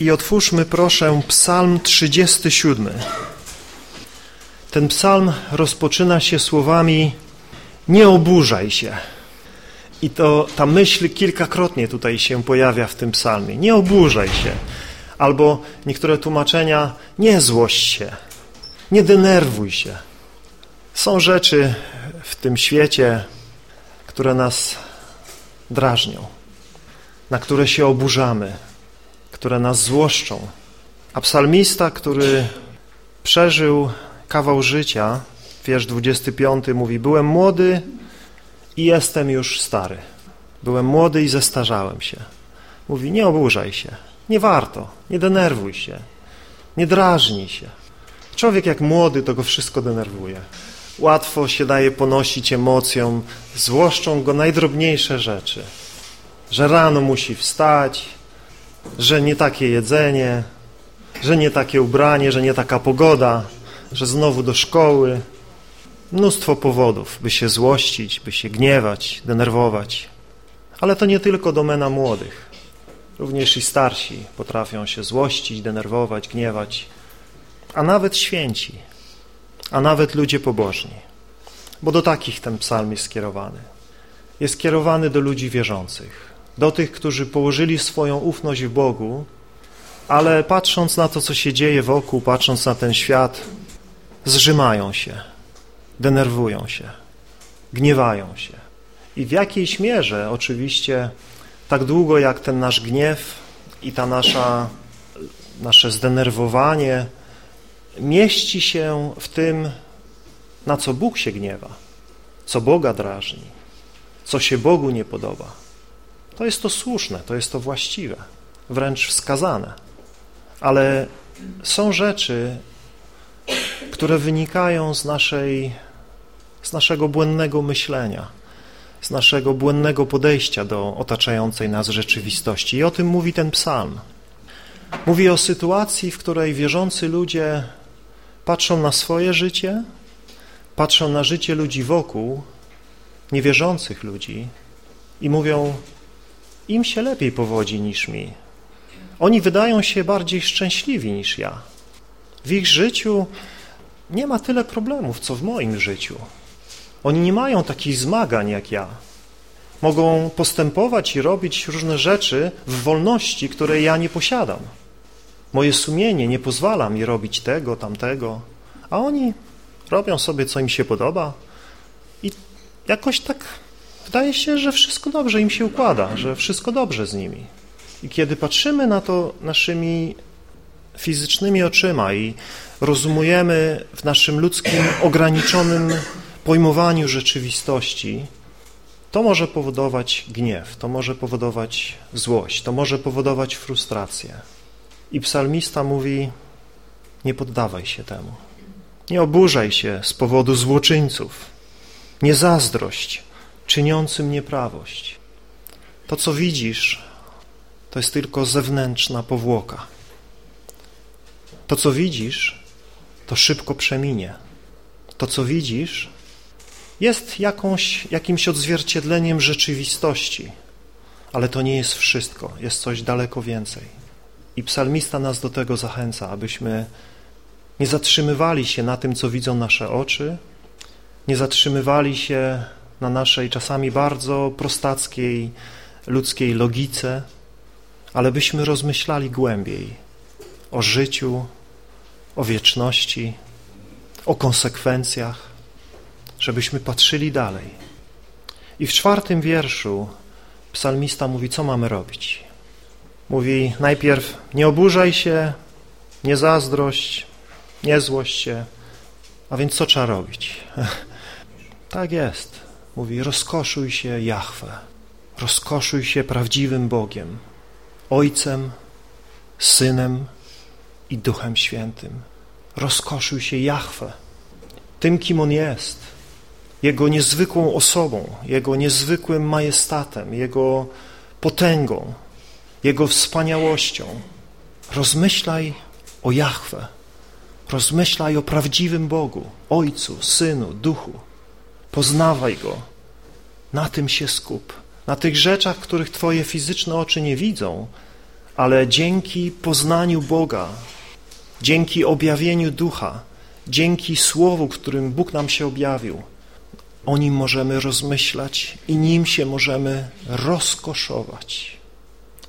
I otwórzmy proszę psalm 37. Ten psalm rozpoczyna się słowami nie oburzaj się. I to ta myśl kilkakrotnie tutaj się pojawia w tym psalmie. Nie oburzaj się. Albo niektóre tłumaczenia nie złość się. Nie denerwuj się. Są rzeczy w tym świecie, które nas drażnią, na które się oburzamy, które nas złoszczą. A psalmista, który przeżył kawał życia, wiersz 25 mówi, byłem młody i jestem już stary. Byłem młody i zestarzałem się. Mówi, nie oburzaj się, nie warto, nie denerwuj się, nie drażnij się. Człowiek jak młody, to go wszystko denerwuje. Łatwo się daje ponosić emocjom, złoszczą go najdrobniejsze rzeczy. Że rano musi wstać, że nie takie jedzenie, że nie takie ubranie, że nie taka pogoda, że znowu do szkoły. Mnóstwo powodów, by się złościć, by się gniewać, denerwować. Ale to nie tylko domena młodych. Również i starsi potrafią się złościć, denerwować, gniewać, a nawet święci, a nawet ludzie pobożni. Bo do takich ten psalm jest skierowany. Jest skierowany do ludzi wierzących, do tych, którzy położyli swoją ufność w Bogu, ale patrząc na to, co się dzieje wokół, patrząc na ten świat, zrzymają się, denerwują się, gniewają się. I w jakiejś mierze oczywiście tak długo jak ten nasz gniew i ta nasza, nasze zdenerwowanie mieści się w tym, na co Bóg się gniewa, co Boga drażni, co się Bogu nie podoba, to jest to słuszne, to jest to właściwe, wręcz wskazane. Ale są rzeczy, które wynikają z, naszej, z naszego błędnego myślenia, z naszego błędnego podejścia do otaczającej nas rzeczywistości. I o tym mówi ten psalm. Mówi o sytuacji, w której wierzący ludzie patrzą na swoje życie, patrzą na życie ludzi wokół, niewierzących ludzi i mówią, im się lepiej powodzi niż mi. Oni wydają się bardziej szczęśliwi niż ja. W ich życiu nie ma tyle problemów, co w moim życiu. Oni nie mają takich zmagań jak ja. Mogą postępować i robić różne rzeczy w wolności, której ja nie posiadam. Moje sumienie nie pozwala mi robić tego, tamtego, a oni robią sobie, co im się podoba i jakoś tak wydaje się, że wszystko dobrze im się układa, że wszystko dobrze z nimi. I kiedy patrzymy na to naszymi fizycznymi oczyma i rozumujemy w naszym ludzkim, ograniczonym pojmowaniu rzeczywistości, to może powodować gniew, to może powodować złość, to może powodować frustrację. I psalmista mówi, nie poddawaj się temu. Nie oburzaj się z powodu złoczyńców. Nie zazdrość czyniącym nieprawość. To, co widzisz, to jest tylko zewnętrzna powłoka. To, co widzisz, to szybko przeminie. To, co widzisz, jest jakąś, jakimś odzwierciedleniem rzeczywistości, ale to nie jest wszystko, jest coś daleko więcej. I psalmista nas do tego zachęca, abyśmy nie zatrzymywali się na tym, co widzą nasze oczy, nie zatrzymywali się na naszej czasami bardzo prostackiej, ludzkiej logice, ale byśmy rozmyślali głębiej o życiu, o wieczności, o konsekwencjach, żebyśmy patrzyli dalej. I w czwartym wierszu psalmista mówi, co mamy robić. Mówi najpierw nie oburzaj się, nie zazdrość, nie złość się, a więc co trzeba robić? tak jest. Mówi rozkoszuj się Jahwe, rozkoszuj się prawdziwym Bogiem, Ojcem, Synem i Duchem Świętym. Rozkoszuj się Jahwe, tym kim On jest, Jego niezwykłą osobą, Jego niezwykłym majestatem, Jego potęgą, Jego wspaniałością. Rozmyślaj o Jahwe, rozmyślaj o prawdziwym Bogu, Ojcu, Synu, Duchu. Poznawaj Go, na tym się skup, na tych rzeczach, których Twoje fizyczne oczy nie widzą, ale dzięki poznaniu Boga, dzięki objawieniu Ducha, dzięki Słowu, którym Bóg nam się objawił, o nim możemy rozmyślać i nim się możemy rozkoszować.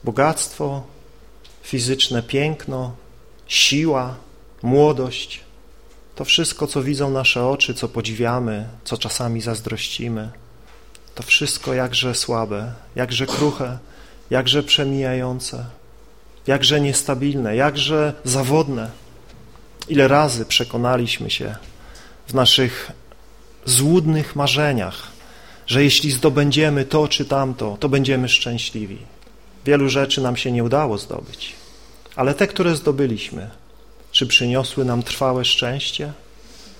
Bogactwo, fizyczne piękno, siła, młodość, to wszystko, co widzą nasze oczy, co podziwiamy, co czasami zazdrościmy, to wszystko jakże słabe, jakże kruche, jakże przemijające, jakże niestabilne, jakże zawodne. Ile razy przekonaliśmy się w naszych złudnych marzeniach, że jeśli zdobędziemy to czy tamto, to będziemy szczęśliwi. Wielu rzeczy nam się nie udało zdobyć, ale te, które zdobyliśmy, czy przyniosły nam trwałe szczęście?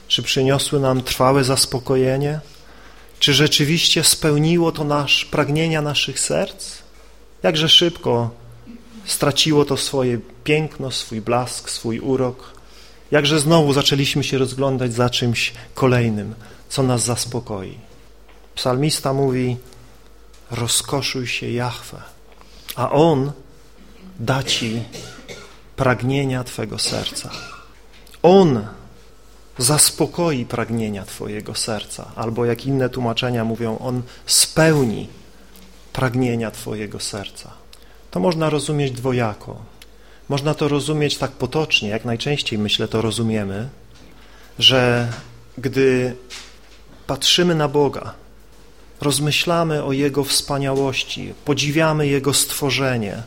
Czy przyniosły nam trwałe zaspokojenie? Czy rzeczywiście spełniło to nasz pragnienia naszych serc? Jakże szybko straciło to swoje piękno, swój blask, swój urok. Jakże znowu zaczęliśmy się rozglądać za czymś kolejnym, co nas zaspokoi. Psalmista mówi, rozkoszuj się Jahwe, a On da Ci pragnienia Twego serca. On zaspokoi pragnienia Twojego serca, albo jak inne tłumaczenia mówią, On spełni pragnienia Twojego serca. To można rozumieć dwojako. Można to rozumieć tak potocznie, jak najczęściej myślę to rozumiemy, że gdy patrzymy na Boga, rozmyślamy o Jego wspaniałości, podziwiamy Jego stworzenie,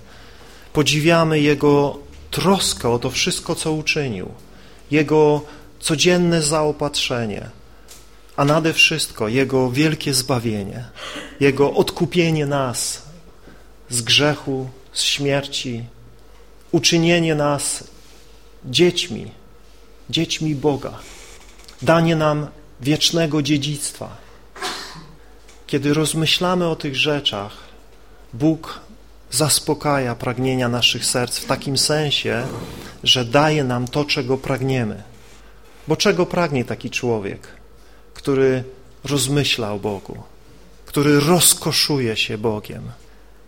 podziwiamy Jego troskę o to wszystko, co uczynił, Jego codzienne zaopatrzenie, a nade wszystko Jego wielkie zbawienie, Jego odkupienie nas z grzechu, z śmierci, uczynienie nas dziećmi, dziećmi Boga, danie nam wiecznego dziedzictwa. Kiedy rozmyślamy o tych rzeczach, Bóg zaspokaja pragnienia naszych serc w takim sensie, że daje nam to, czego pragniemy. Bo czego pragnie taki człowiek, który rozmyśla o Bogu, który rozkoszuje się Bogiem,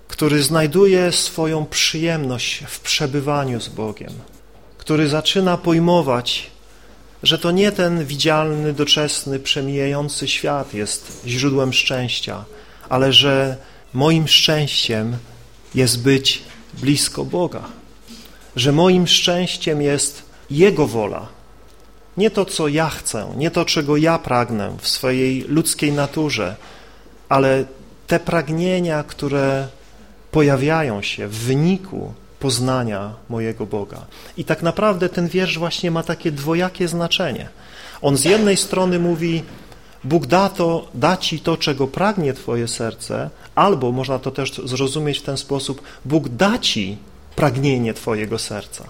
który znajduje swoją przyjemność w przebywaniu z Bogiem, który zaczyna pojmować, że to nie ten widzialny, doczesny, przemijający świat jest źródłem szczęścia, ale że moim szczęściem jest być blisko Boga, że moim szczęściem jest Jego wola, nie to, co ja chcę, nie to, czego ja pragnę w swojej ludzkiej naturze, ale te pragnienia, które pojawiają się w wyniku poznania mojego Boga. I tak naprawdę ten wiersz właśnie ma takie dwojakie znaczenie. On z jednej strony mówi, Bóg da, to, da ci to, czego pragnie twoje serce, albo można to też zrozumieć w ten sposób, Bóg da ci pragnienie twojego serca.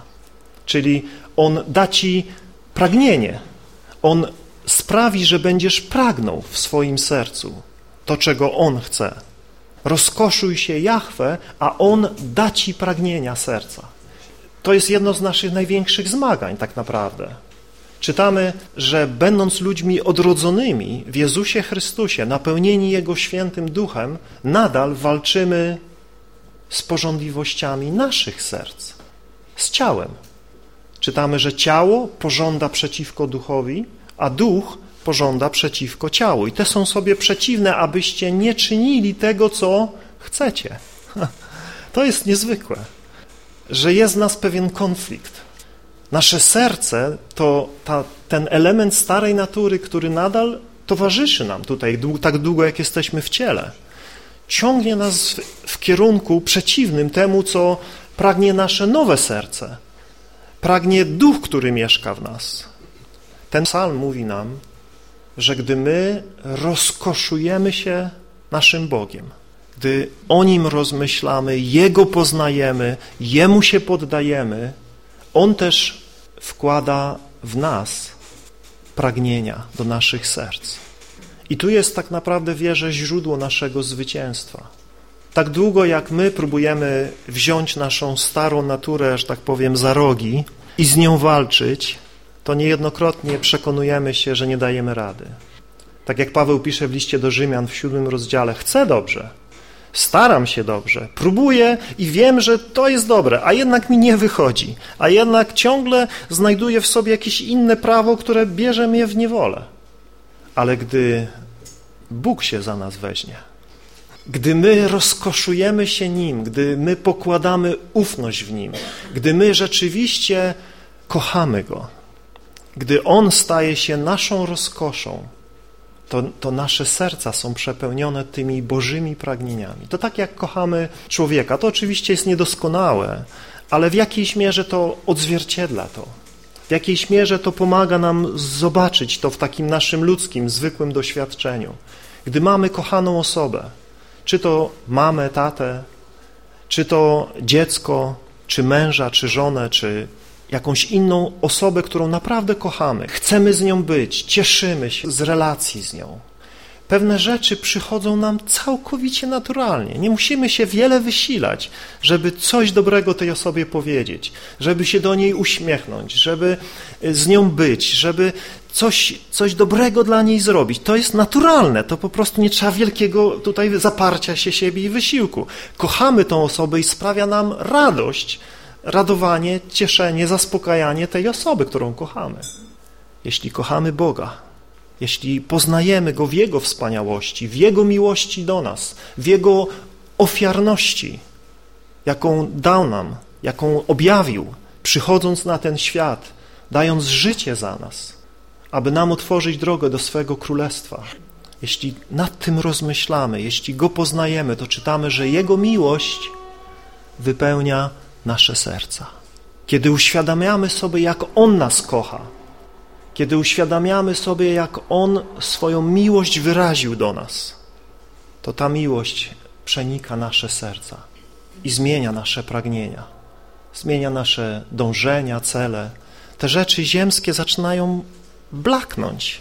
Czyli On da ci pragnienie. On sprawi, że będziesz pragnął w swoim sercu to, czego On chce. Rozkoszuj się Jahwe, a On da ci pragnienia serca. To jest jedno z naszych największych zmagań tak naprawdę. Czytamy, że będąc ludźmi odrodzonymi w Jezusie Chrystusie, napełnieni Jego świętym duchem, nadal walczymy z porządliwościami naszych serc, z ciałem. Czytamy, że ciało pożąda przeciwko duchowi, a duch pożąda przeciwko ciału. I te są sobie przeciwne, abyście nie czynili tego, co chcecie. To jest niezwykłe, że jest w nas pewien konflikt. Nasze serce to ta, ten element starej natury, który nadal towarzyszy nam tutaj tak długo, jak jesteśmy w ciele. Ciągnie nas w, w kierunku przeciwnym temu, co pragnie nasze nowe serce. Pragnie duch, który mieszka w nas. Ten psalm mówi nam, że gdy my rozkoszujemy się naszym Bogiem, gdy o Nim rozmyślamy, Jego poznajemy, Jemu się poddajemy, On też wkłada w nas pragnienia do naszych serc. I tu jest tak naprawdę, wierzę, źródło naszego zwycięstwa. Tak długo jak my próbujemy wziąć naszą starą naturę, że tak powiem, za rogi i z nią walczyć, to niejednokrotnie przekonujemy się, że nie dajemy rady. Tak jak Paweł pisze w liście do Rzymian w siódmym rozdziale, chcę dobrze, Staram się dobrze, próbuję i wiem, że to jest dobre, a jednak mi nie wychodzi, a jednak ciągle znajduję w sobie jakieś inne prawo, które bierze mnie w niewolę. Ale gdy Bóg się za nas weźmie, gdy my rozkoszujemy się Nim, gdy my pokładamy ufność w Nim, gdy my rzeczywiście kochamy Go, gdy On staje się naszą rozkoszą, to, to nasze serca są przepełnione tymi bożymi pragnieniami. To tak jak kochamy człowieka. To oczywiście jest niedoskonałe, ale w jakiejś mierze to odzwierciedla to. W jakiejś mierze to pomaga nam zobaczyć to w takim naszym ludzkim, zwykłym doświadczeniu. Gdy mamy kochaną osobę, czy to mamę, tatę, czy to dziecko, czy męża, czy żonę, czy jakąś inną osobę, którą naprawdę kochamy, chcemy z nią być, cieszymy się z relacji z nią. Pewne rzeczy przychodzą nam całkowicie naturalnie. Nie musimy się wiele wysilać, żeby coś dobrego tej osobie powiedzieć, żeby się do niej uśmiechnąć, żeby z nią być, żeby coś, coś dobrego dla niej zrobić. To jest naturalne, to po prostu nie trzeba wielkiego tutaj zaparcia się siebie i wysiłku. Kochamy tą osobę i sprawia nam radość, radowanie, cieszenie, zaspokajanie tej osoby, którą kochamy. Jeśli kochamy Boga, jeśli poznajemy Go w Jego wspaniałości, w Jego miłości do nas, w Jego ofiarności, jaką dał nam, jaką objawił, przychodząc na ten świat, dając życie za nas, aby nam otworzyć drogę do swego królestwa. Jeśli nad tym rozmyślamy, jeśli Go poznajemy, to czytamy, że Jego miłość wypełnia nasze serca. Kiedy uświadamiamy sobie, jak On nas kocha, kiedy uświadamiamy sobie, jak On swoją miłość wyraził do nas, to ta miłość przenika nasze serca i zmienia nasze pragnienia, zmienia nasze dążenia, cele. Te rzeczy ziemskie zaczynają blaknąć.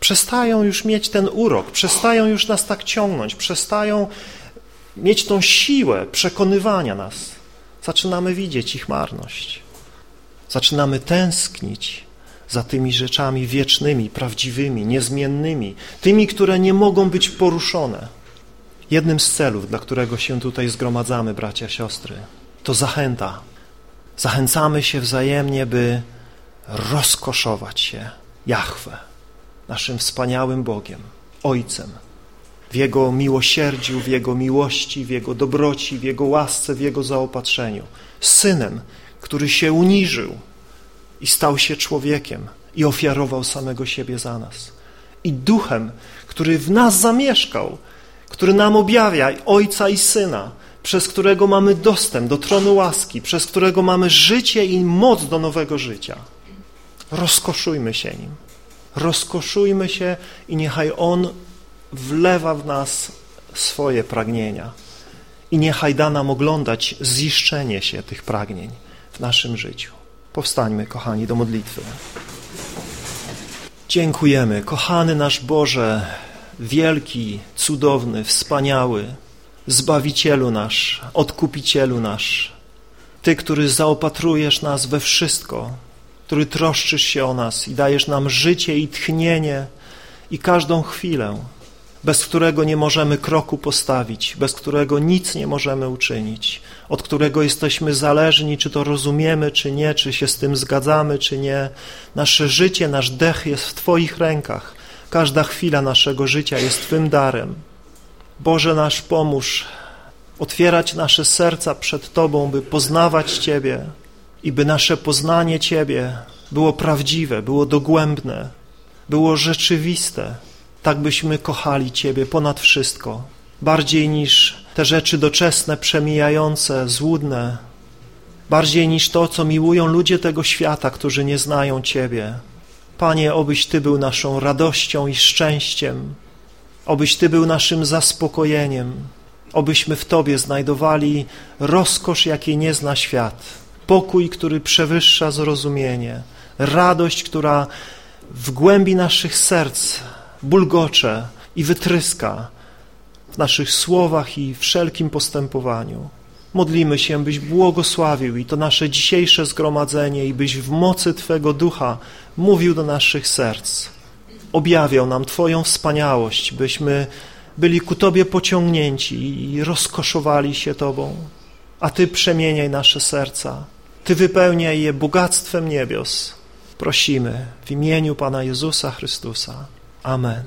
Przestają już mieć ten urok, przestają już nas tak ciągnąć, przestają mieć tą siłę przekonywania nas zaczynamy widzieć ich marność. Zaczynamy tęsknić za tymi rzeczami wiecznymi, prawdziwymi, niezmiennymi, tymi, które nie mogą być poruszone. Jednym z celów, dla którego się tutaj zgromadzamy, bracia, siostry, to zachęta. Zachęcamy się wzajemnie, by rozkoszować się Jahwe, naszym wspaniałym Bogiem, Ojcem, w Jego miłosierdziu, w Jego miłości, w Jego dobroci, w Jego łasce, w Jego zaopatrzeniu. Synem, który się uniżył i stał się człowiekiem i ofiarował samego siebie za nas. I duchem, który w nas zamieszkał, który nam objawia Ojca i Syna, przez którego mamy dostęp do tronu łaski, przez którego mamy życie i moc do nowego życia. Rozkoszujmy się nim. Rozkoszujmy się i niechaj On wlewa w nas swoje pragnienia i niechaj da nam oglądać ziszczenie się tych pragnień w naszym życiu. Powstańmy, kochani, do modlitwy. Dziękujemy, kochany nasz Boże, wielki, cudowny, wspaniały, Zbawicielu nasz, Odkupicielu nasz, Ty, który zaopatrujesz nas we wszystko, który troszczysz się o nas i dajesz nam życie i tchnienie i każdą chwilę, bez którego nie możemy kroku postawić, bez którego nic nie możemy uczynić, od którego jesteśmy zależni, czy to rozumiemy, czy nie, czy się z tym zgadzamy, czy nie. Nasze życie, nasz dech jest w Twoich rękach. Każda chwila naszego życia jest Twym darem. Boże nasz, pomóż otwierać nasze serca przed Tobą, by poznawać Ciebie i by nasze poznanie Ciebie było prawdziwe, było dogłębne, było rzeczywiste, tak byśmy kochali Ciebie ponad wszystko, bardziej niż te rzeczy doczesne, przemijające, złudne, bardziej niż to, co miłują ludzie tego świata, którzy nie znają Ciebie. Panie, obyś Ty był naszą radością i szczęściem, obyś Ty był naszym zaspokojeniem, obyśmy w Tobie znajdowali rozkosz, jakiej nie zna świat, pokój, który przewyższa zrozumienie, radość, która w głębi naszych serc bulgocze i wytryska w naszych słowach i wszelkim postępowaniu. Modlimy się, byś błogosławił i to nasze dzisiejsze zgromadzenie i byś w mocy Twego Ducha mówił do naszych serc. Objawiał nam Twoją wspaniałość, byśmy byli ku Tobie pociągnięci i rozkoszowali się Tobą, a Ty przemieniaj nasze serca. Ty wypełniaj je bogactwem niebios. Prosimy w imieniu Pana Jezusa Chrystusa. Amen.